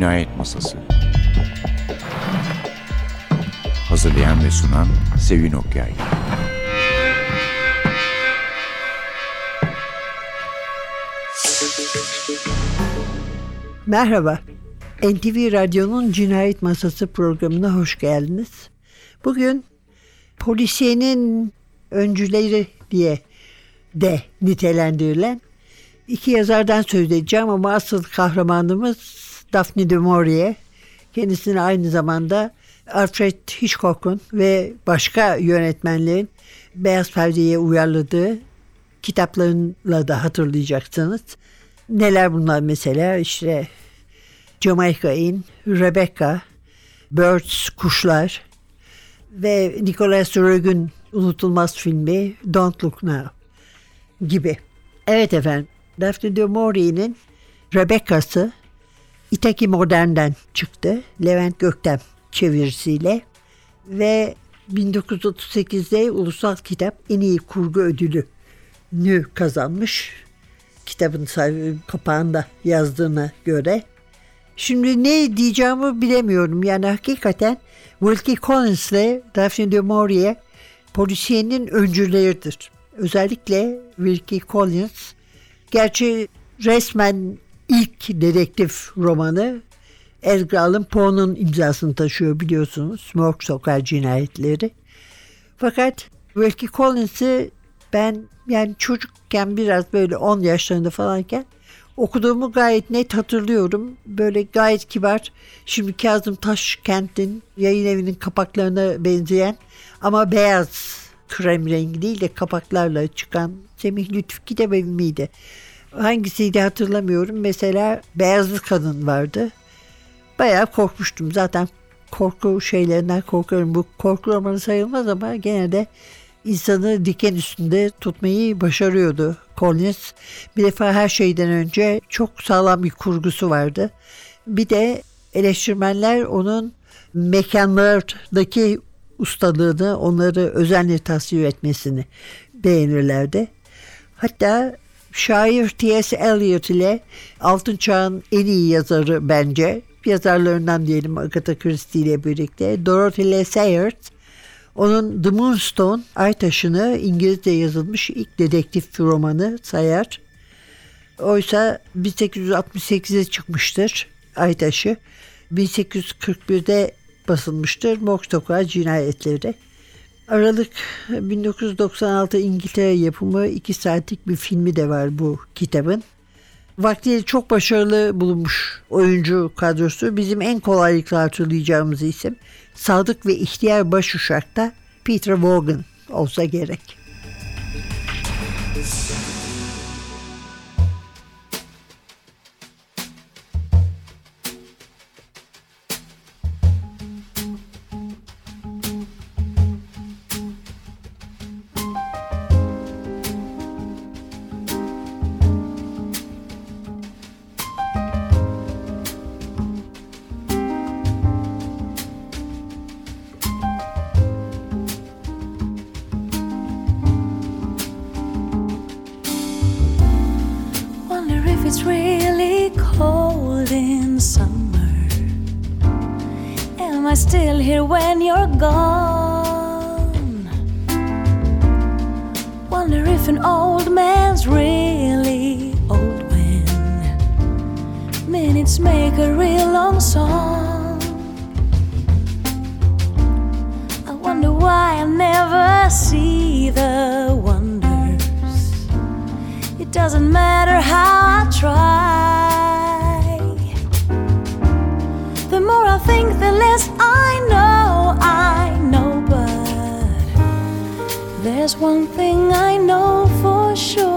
Cinayet Masası Hazırlayan ve sunan Sevin Okyay Merhaba. NTV Radyo'nun Cinayet Masası programına hoş geldiniz. Bugün polisiyenin öncüleri diye de nitelendirilen iki yazardan söz edeceğim ama asıl kahramanımız Daphne du Maurier. Kendisini aynı zamanda Alfred Hitchcock'un ve başka yönetmenlerin Beyaz Perde'ye uyarladığı kitaplarıyla da hatırlayacaksınız. Neler bunlar mesela işte Jamaica In, Rebecca, Birds, Kuşlar ve Nicolas Roeg'ün unutulmaz filmi Don't Look Now gibi. Evet efendim Daphne du Maurier'in Rebecca'sı İtaki Modern'den çıktı. Levent Göktem çevirisiyle ve 1938'de Ulusal Kitap en iyi kurgu ödülünü kazanmış. Kitabın kapağında yazdığına göre. Şimdi ne diyeceğimi bilemiyorum. Yani hakikaten Wilkie Collins ile Daphne du Maurier polisiyenin öncüleridir. Özellikle Wilkie Collins gerçi resmen ilk dedektif romanı Edgar Allan Poe'nun imzasını taşıyor biliyorsunuz. Morg Sokar Cinayetleri. Fakat Wilkie Collins'i ben yani çocukken biraz böyle 10 yaşlarında falanken okuduğumu gayet net hatırlıyorum. Böyle gayet kibar. Şimdi Kazım Taşkent'in yayın evinin kapaklarına benzeyen ama beyaz krem rengi değil de kapaklarla çıkan Semih Lütfü kitap evi miydi? Hangisiydi hatırlamıyorum. Mesela Beyazlı Kadın vardı. Bayağı korkmuştum. Zaten korku şeylerinden korkuyorum. Bu korku romanı sayılmaz ama gene de insanı diken üstünde tutmayı başarıyordu Collins. Bir defa her şeyden önce çok sağlam bir kurgusu vardı. Bir de eleştirmenler onun mekanlardaki ustalığını, onları özenle tasvir etmesini beğenirlerdi. Hatta şair T.S. Eliot ile Altın Çağ'ın en iyi yazarı bence yazarlarından diyelim Agatha Christie ile birlikte Dorothy L. Sayers onun The Moonstone Ay Taşı'nı İngilizce yazılmış ilk dedektif romanı sayar. Oysa 1868'de çıkmıştır Ay Taşı. 1841'de basılmıştır Moxtoka cinayetleri. Aralık 1996 İngiltere yapımı 2 saatlik bir filmi de var bu kitabın. Vaktiyle çok başarılı bulunmuş oyuncu kadrosu. Bizim en kolaylıkla hatırlayacağımız isim Sadık ve ihtiyar başuşakta Peter Vaughan olsa gerek. It's really cold in summer. Am I still here when you're gone? Wonder if an old man's really old when minutes make a real long song. I wonder why I never see the wonders. Doesn't matter how I try. The more I think, the less I know. I know, but there's one thing I know for sure.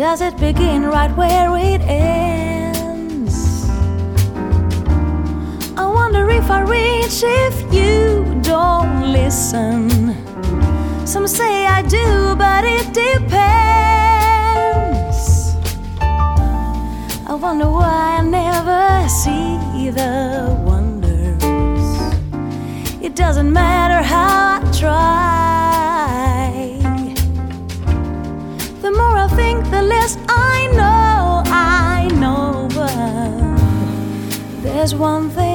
Does it begin right where it ends? I wonder if I reach if you don't listen. Some say I do, but it depends. I wonder why I never see the wonders. It doesn't matter there's one thing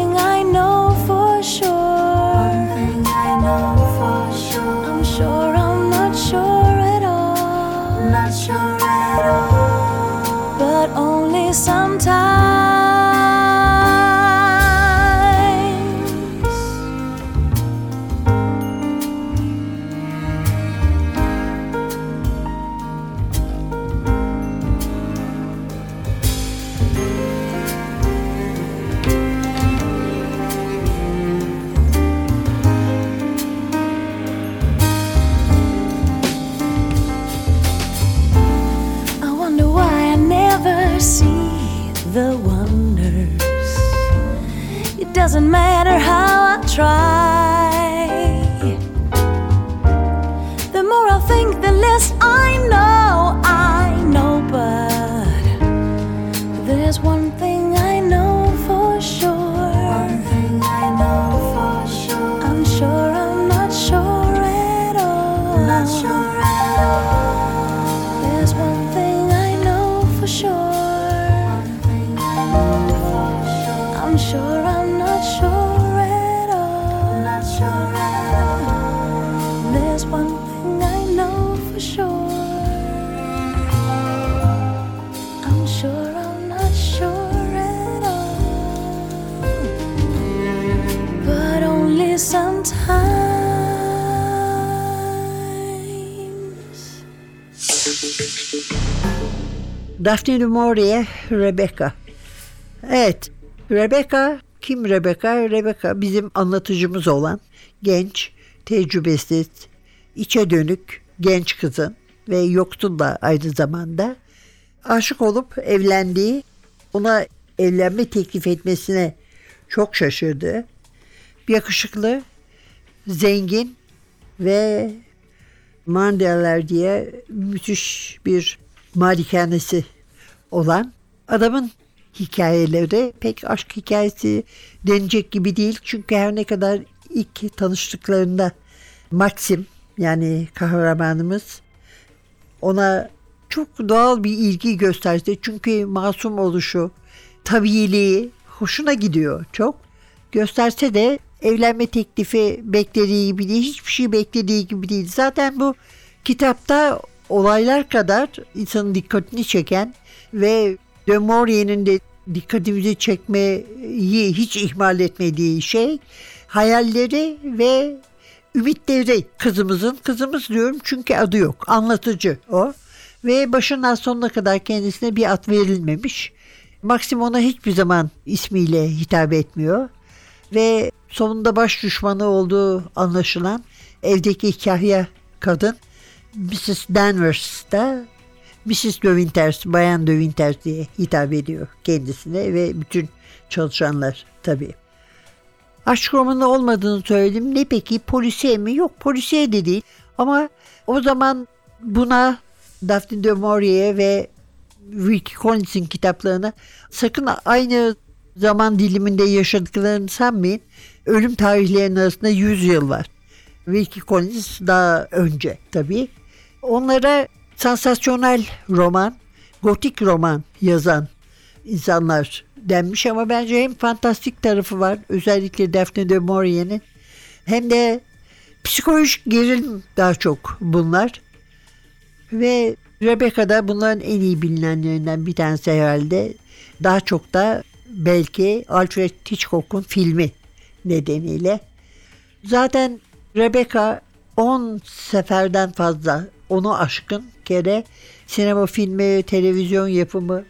Daphne du Maurier, Rebecca. Evet, Rebecca kim Rebecca? Rebecca bizim anlatıcımız olan genç, tecrübesiz, içe dönük genç kızın ve yoksul da aynı zamanda aşık olup evlendiği, ona evlenme teklif etmesine çok şaşırdı. Yakışıklı, zengin ve Mandeler diye müthiş bir malikanesi olan adamın hikayeleri pek aşk hikayesi denecek gibi değil. Çünkü her ne kadar ilk tanıştıklarında Maxim yani kahramanımız ona çok doğal bir ilgi gösterdi. Çünkü masum oluşu, tabiiliği hoşuna gidiyor çok. Gösterse de evlenme teklifi beklediği gibi değil, hiçbir şey beklediği gibi değil. Zaten bu kitapta olaylar kadar insanın dikkatini çeken ve de Maurier'in de dikkatimizi çekmeyi hiç ihmal etmediği şey hayalleri ve ümitleri kızımızın. Kızımız diyorum çünkü adı yok. Anlatıcı o. Ve başından sonuna kadar kendisine bir ad verilmemiş. Maxim ona hiçbir zaman ismiyle hitap etmiyor. Ve sonunda baş düşmanı olduğu anlaşılan evdeki kahya kadın Mrs. Danvers da Mrs. De Winters, Bayan De Winters diye hitap ediyor kendisine ve bütün çalışanlar tabii. Aşk romanı olmadığını söyledim. Ne peki polisiye mi? Yok polisiye de değil. Ama o zaman buna Daphne de Maurier ve Wilkie Collins'in kitaplarına sakın aynı zaman diliminde yaşadıklarını sanmayın. Ölüm tarihlerinin arasında 100 yıl var. Wilkie Collins daha önce tabii. Onlara sansasyonel roman, gotik roman yazan insanlar denmiş ama bence hem fantastik tarafı var özellikle Daphne de Maurier'in hem de psikolojik gerilim daha çok bunlar. Ve Rebecca da bunların en iyi bilinenlerinden bir tanesi herhalde. Daha çok da belki Alfred Hitchcock'un filmi nedeniyle. Zaten Rebecca 10 seferden fazla onu aşkın kere sinema filmi, televizyon yapımı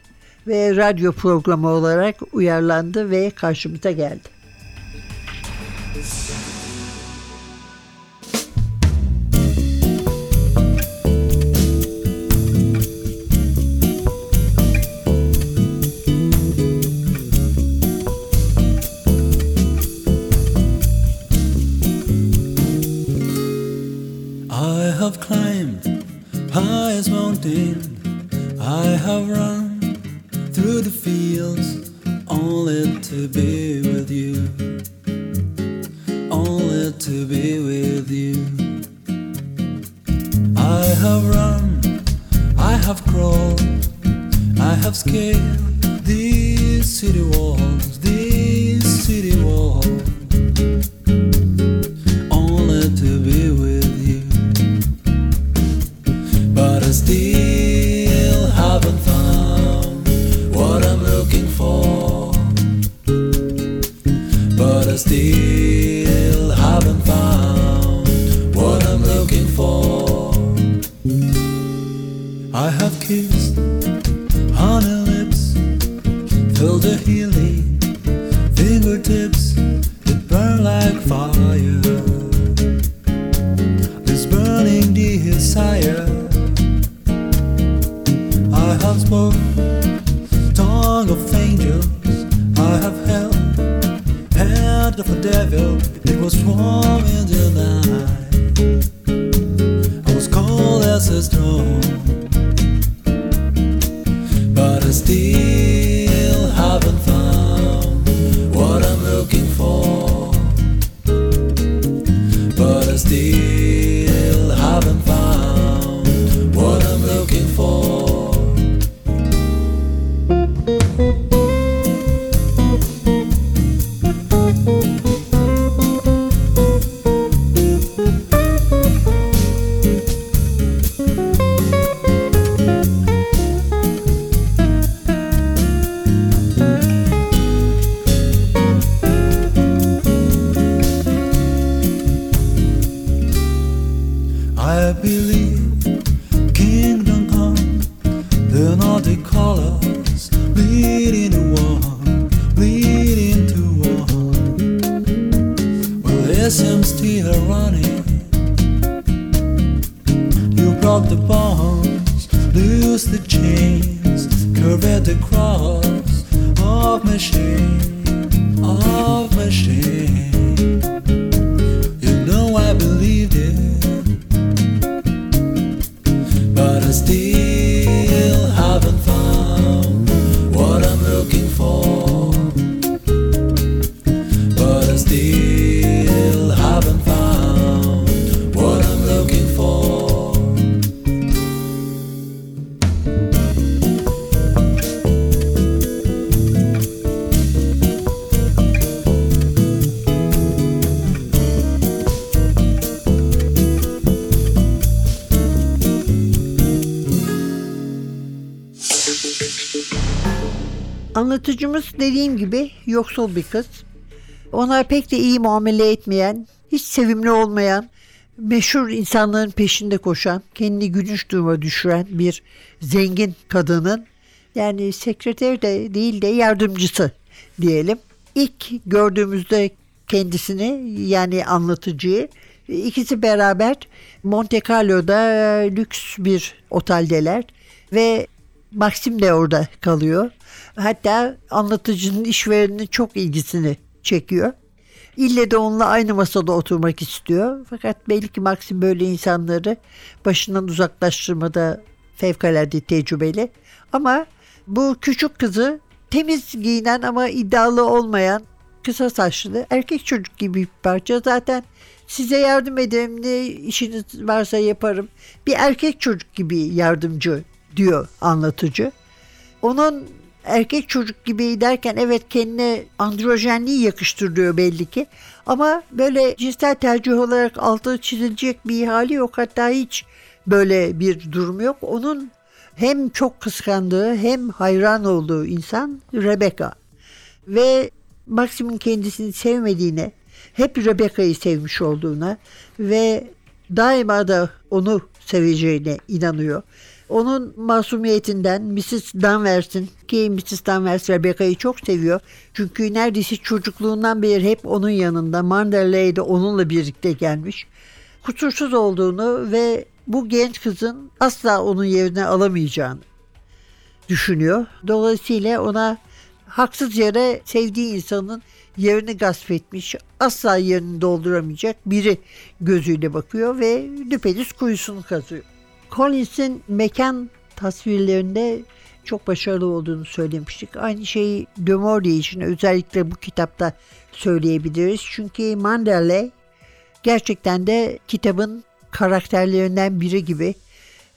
ve radyo programı olarak uyarlandı ve karşımıza geldi. But I still. 好了。Anlatıcımız dediğim gibi yoksul bir kız. Ona pek de iyi muamele etmeyen, hiç sevimli olmayan, meşhur insanların peşinde koşan, kendini gülünç duruma düşüren bir zengin kadının yani sekreter de değil de yardımcısı diyelim. İlk gördüğümüzde kendisini yani anlatıcıyı ikisi beraber Monte Carlo'da lüks bir oteldeler ve Maxim de orada kalıyor. Hatta anlatıcının işvereninin çok ilgisini çekiyor. İlle de onunla aynı masada oturmak istiyor. Fakat belli ki Maxim böyle insanları başından uzaklaştırmada fevkalade tecrübeli. Ama bu küçük kızı temiz giyinen ama iddialı olmayan kısa saçlı erkek çocuk gibi bir parça. Zaten size yardım ederim ne işiniz varsa yaparım. Bir erkek çocuk gibi yardımcı diyor anlatıcı. Onun erkek çocuk gibi derken evet kendine androjenliği yakıştırıyor belli ki. Ama böyle cinsel tercih olarak altı çizilecek bir hali yok. Hatta hiç böyle bir durum yok. Onun hem çok kıskandığı hem hayran olduğu insan Rebecca. Ve Maxim'in kendisini sevmediğine, hep Rebecca'yı sevmiş olduğuna ve daima da onu seveceğine inanıyor. Onun masumiyetinden Mrs. Danvers'in ki Mrs. Danvers Rebecca'yı çok seviyor. Çünkü neredeyse çocukluğundan beri hep onun yanında. Manderley'de onunla birlikte gelmiş. Kusursuz olduğunu ve bu genç kızın asla onun yerine alamayacağını düşünüyor. Dolayısıyla ona haksız yere sevdiği insanın yerini gasp etmiş, asla yerini dolduramayacak biri gözüyle bakıyor ve düpedüz kuyusunu kazıyor. Collins'in mekan tasvirlerinde çok başarılı olduğunu söylemiştik. Aynı şeyi Maurier için özellikle bu kitapta söyleyebiliriz. Çünkü Manderley gerçekten de kitabın karakterlerinden biri gibi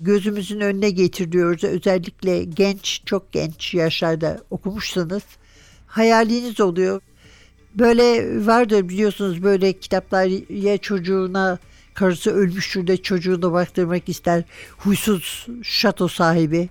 gözümüzün önüne getiriyoruz. Özellikle genç, çok genç yaşlarda okumuşsanız hayaliniz oluyor. Böyle vardır biliyorsunuz böyle kitaplar ya çocuğuna karısı ölmüştür de çocuğuna baktırmak ister. Huysuz şato sahibi,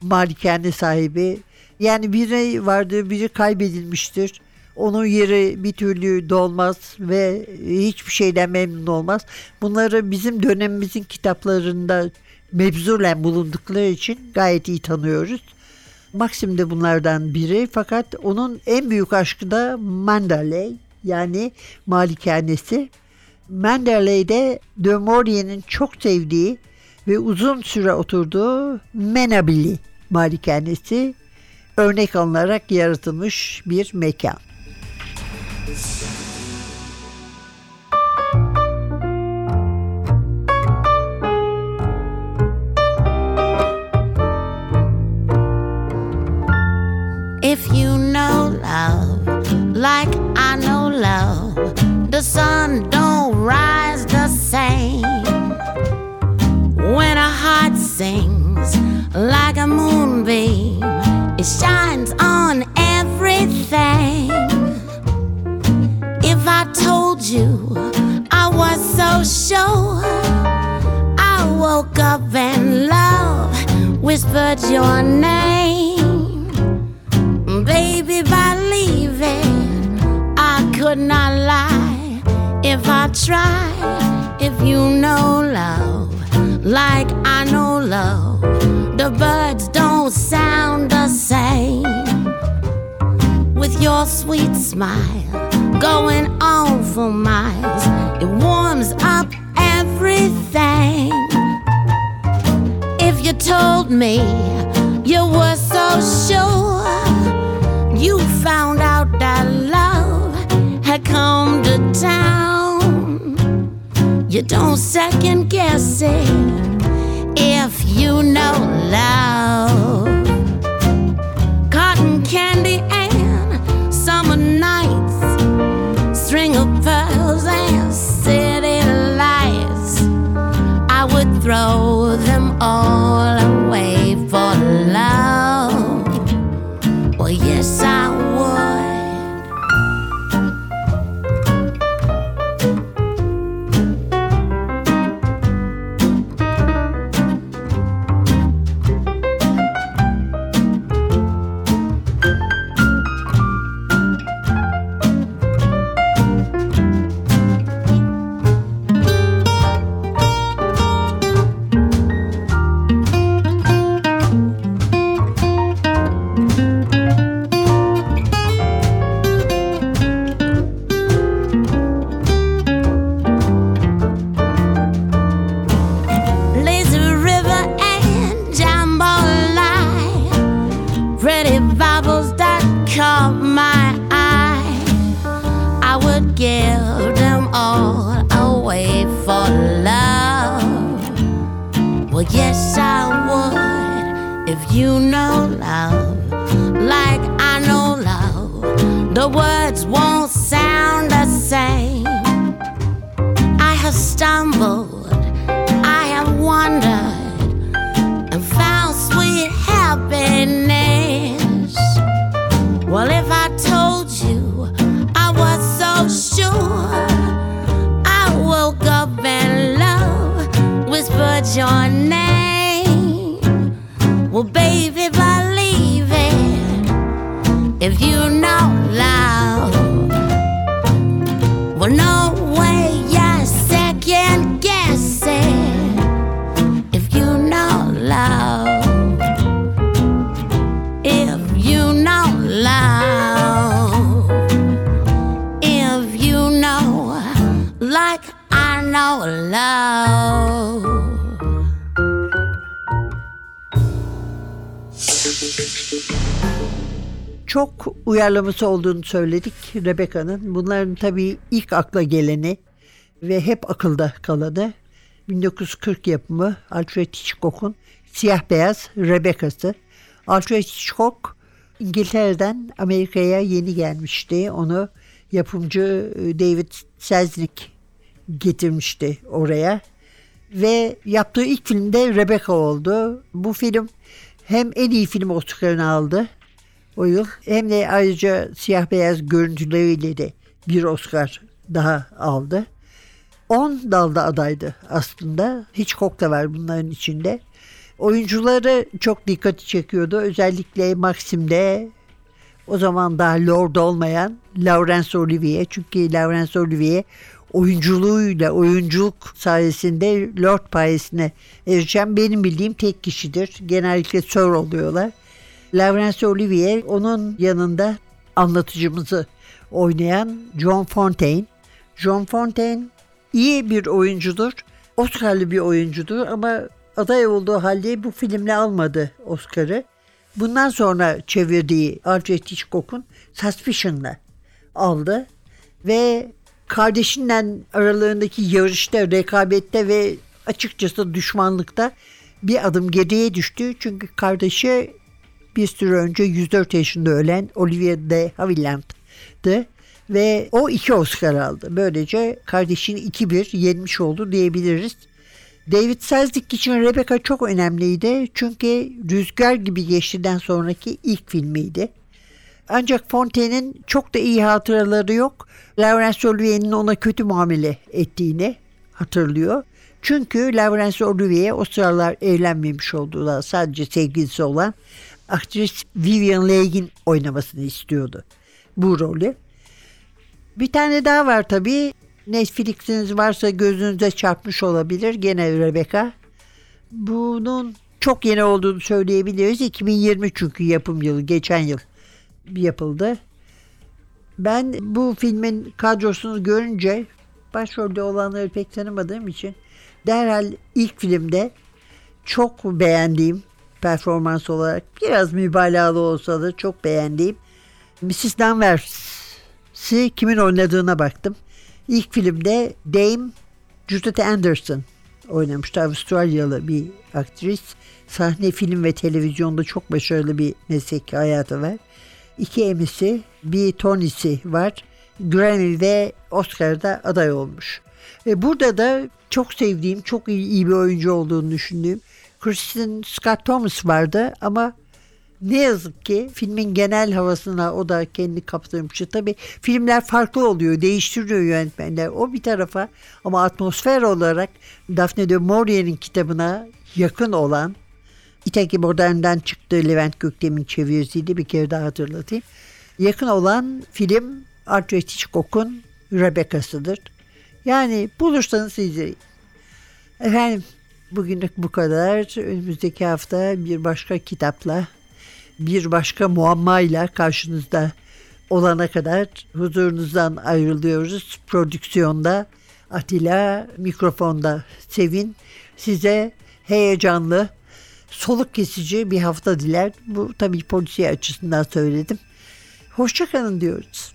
malikane sahibi. Yani biri vardır, biri kaybedilmiştir. Onun yeri bir türlü dolmaz ve hiçbir şeyden memnun olmaz. Bunları bizim dönemimizin kitaplarında mebzulen bulundukları için gayet iyi tanıyoruz. Maxim de bunlardan biri fakat onun en büyük aşkı da Manderley yani malikanesi. Manderley'de de Maurier'in çok sevdiği ve uzun süre oturduğu Menabili malikanesi örnek alınarak yaratılmış bir mekan. If you know love like I know love, the sun don't sings like a moonbeam, it shines on everything. If I told you I was so sure, I woke up and love whispered your name. Baby, believe it, I could not lie if I tried. If you know like I know love, the birds don't sound the same. With your sweet smile going on for miles, it warms up everything. If you told me you were so sure you found You don't second guess it if you know love. The words won't sound the same. I have stumbled, Çok uyarlaması olduğunu söyledik Rebecca'nın. Bunların tabii ilk akla geleni ve hep akılda kalanı 1940 yapımı Alfred Hitchcock'un siyah beyaz Rebecca'sı. Alfred Hitchcock İngiltere'den Amerika'ya yeni gelmişti. Onu yapımcı e, David Selznick getirmişti oraya. Ve yaptığı ilk filmde Rebecca oldu. Bu film hem en iyi film Oscar'ını aldı o yıl hem de ayrıca siyah beyaz görüntüleriyle de bir Oscar daha aldı. 10 dalda adaydı aslında. Hitchcock da var bunların içinde. Oyuncuları çok dikkati çekiyordu. Özellikle Maxim'de o zaman daha Lord olmayan Laurence Olivier. Çünkü Laurence Olivier oyunculuğuyla, oyunculuk sayesinde Lord payesine erişen benim bildiğim tek kişidir. Genellikle Sir oluyorlar. Laurence Olivier onun yanında anlatıcımızı oynayan John Fontaine. John Fontaine iyi bir oyuncudur. Oscar'lı bir oyuncudur ama aday olduğu halde bu filmle almadı Oscar'ı. Bundan sonra çevirdiği Alfred Hitchcock'un Suspicion'la aldı ve kardeşinden aralarındaki yarışta, rekabette ve açıkçası düşmanlıkta bir adım geriye düştü. Çünkü kardeşi bir süre önce 104 yaşında ölen Olivier de Havilland'dı ve o iki Oscar aldı. Böylece kardeşini 2-1 yenmiş oldu diyebiliriz. David Selznick için Rebecca çok önemliydi çünkü Rüzgar gibi geçtiden sonraki ilk filmiydi. Ancak Fontaine'in çok da iyi hatıraları yok. Laurence Olivier'in ona kötü muamele ettiğini hatırlıyor. Çünkü Laurence Olivier o sıralar evlenmemiş olduğu sadece sevgilisi olan aktris Vivian Leig'in oynamasını istiyordu bu rolü. Bir tane daha var tabii. Netflix'iniz varsa gözünüze çarpmış olabilir. Gene Rebecca. Bunun çok yeni olduğunu söyleyebiliriz. 2020 çünkü yapım yılı. Geçen yıl yapıldı. Ben bu filmin kadrosunu görünce başrolde olanları pek tanımadığım için derhal ilk filmde çok beğendiğim performans olarak biraz mübalağalı olsa da çok beğendiğim Mrs. Danvers'i kimin oynadığına baktım. İlk filmde Dame Judith Anderson oynamıştı. Avustralyalı bir aktris. Sahne, film ve televizyonda çok başarılı bir meslek hayatı var. İki Emmy'si, bir Tony'si var. Grammy ve Oscar'da aday olmuş. Ve burada da çok sevdiğim, çok iyi, iyi bir oyuncu olduğunu düşündüğüm Kristen Scott Thomas vardı ama ne yazık ki filmin genel havasına o da kendi kaptırmıştı. Tabi filmler farklı oluyor, değiştiriyor yönetmenler. O bir tarafa ama atmosfer olarak Daphne de Maurier'in kitabına yakın olan İtaki Modern'den çıktığı Levent Göktem'in çevirisiydi bir kere daha hatırlatayım. Yakın olan film Alfred Hitchcock'un Rebecca'sıdır. Yani bulursanız izleyin. Efendim bugünlük bu kadar. Önümüzdeki hafta bir başka kitapla, bir başka muammayla karşınızda olana kadar huzurunuzdan ayrılıyoruz. Prodüksiyonda Atilla, mikrofonda Sevin. Size heyecanlı, soluk kesici bir hafta diler. Bu tabii polisiye açısından söyledim. Hoşçakalın diyoruz.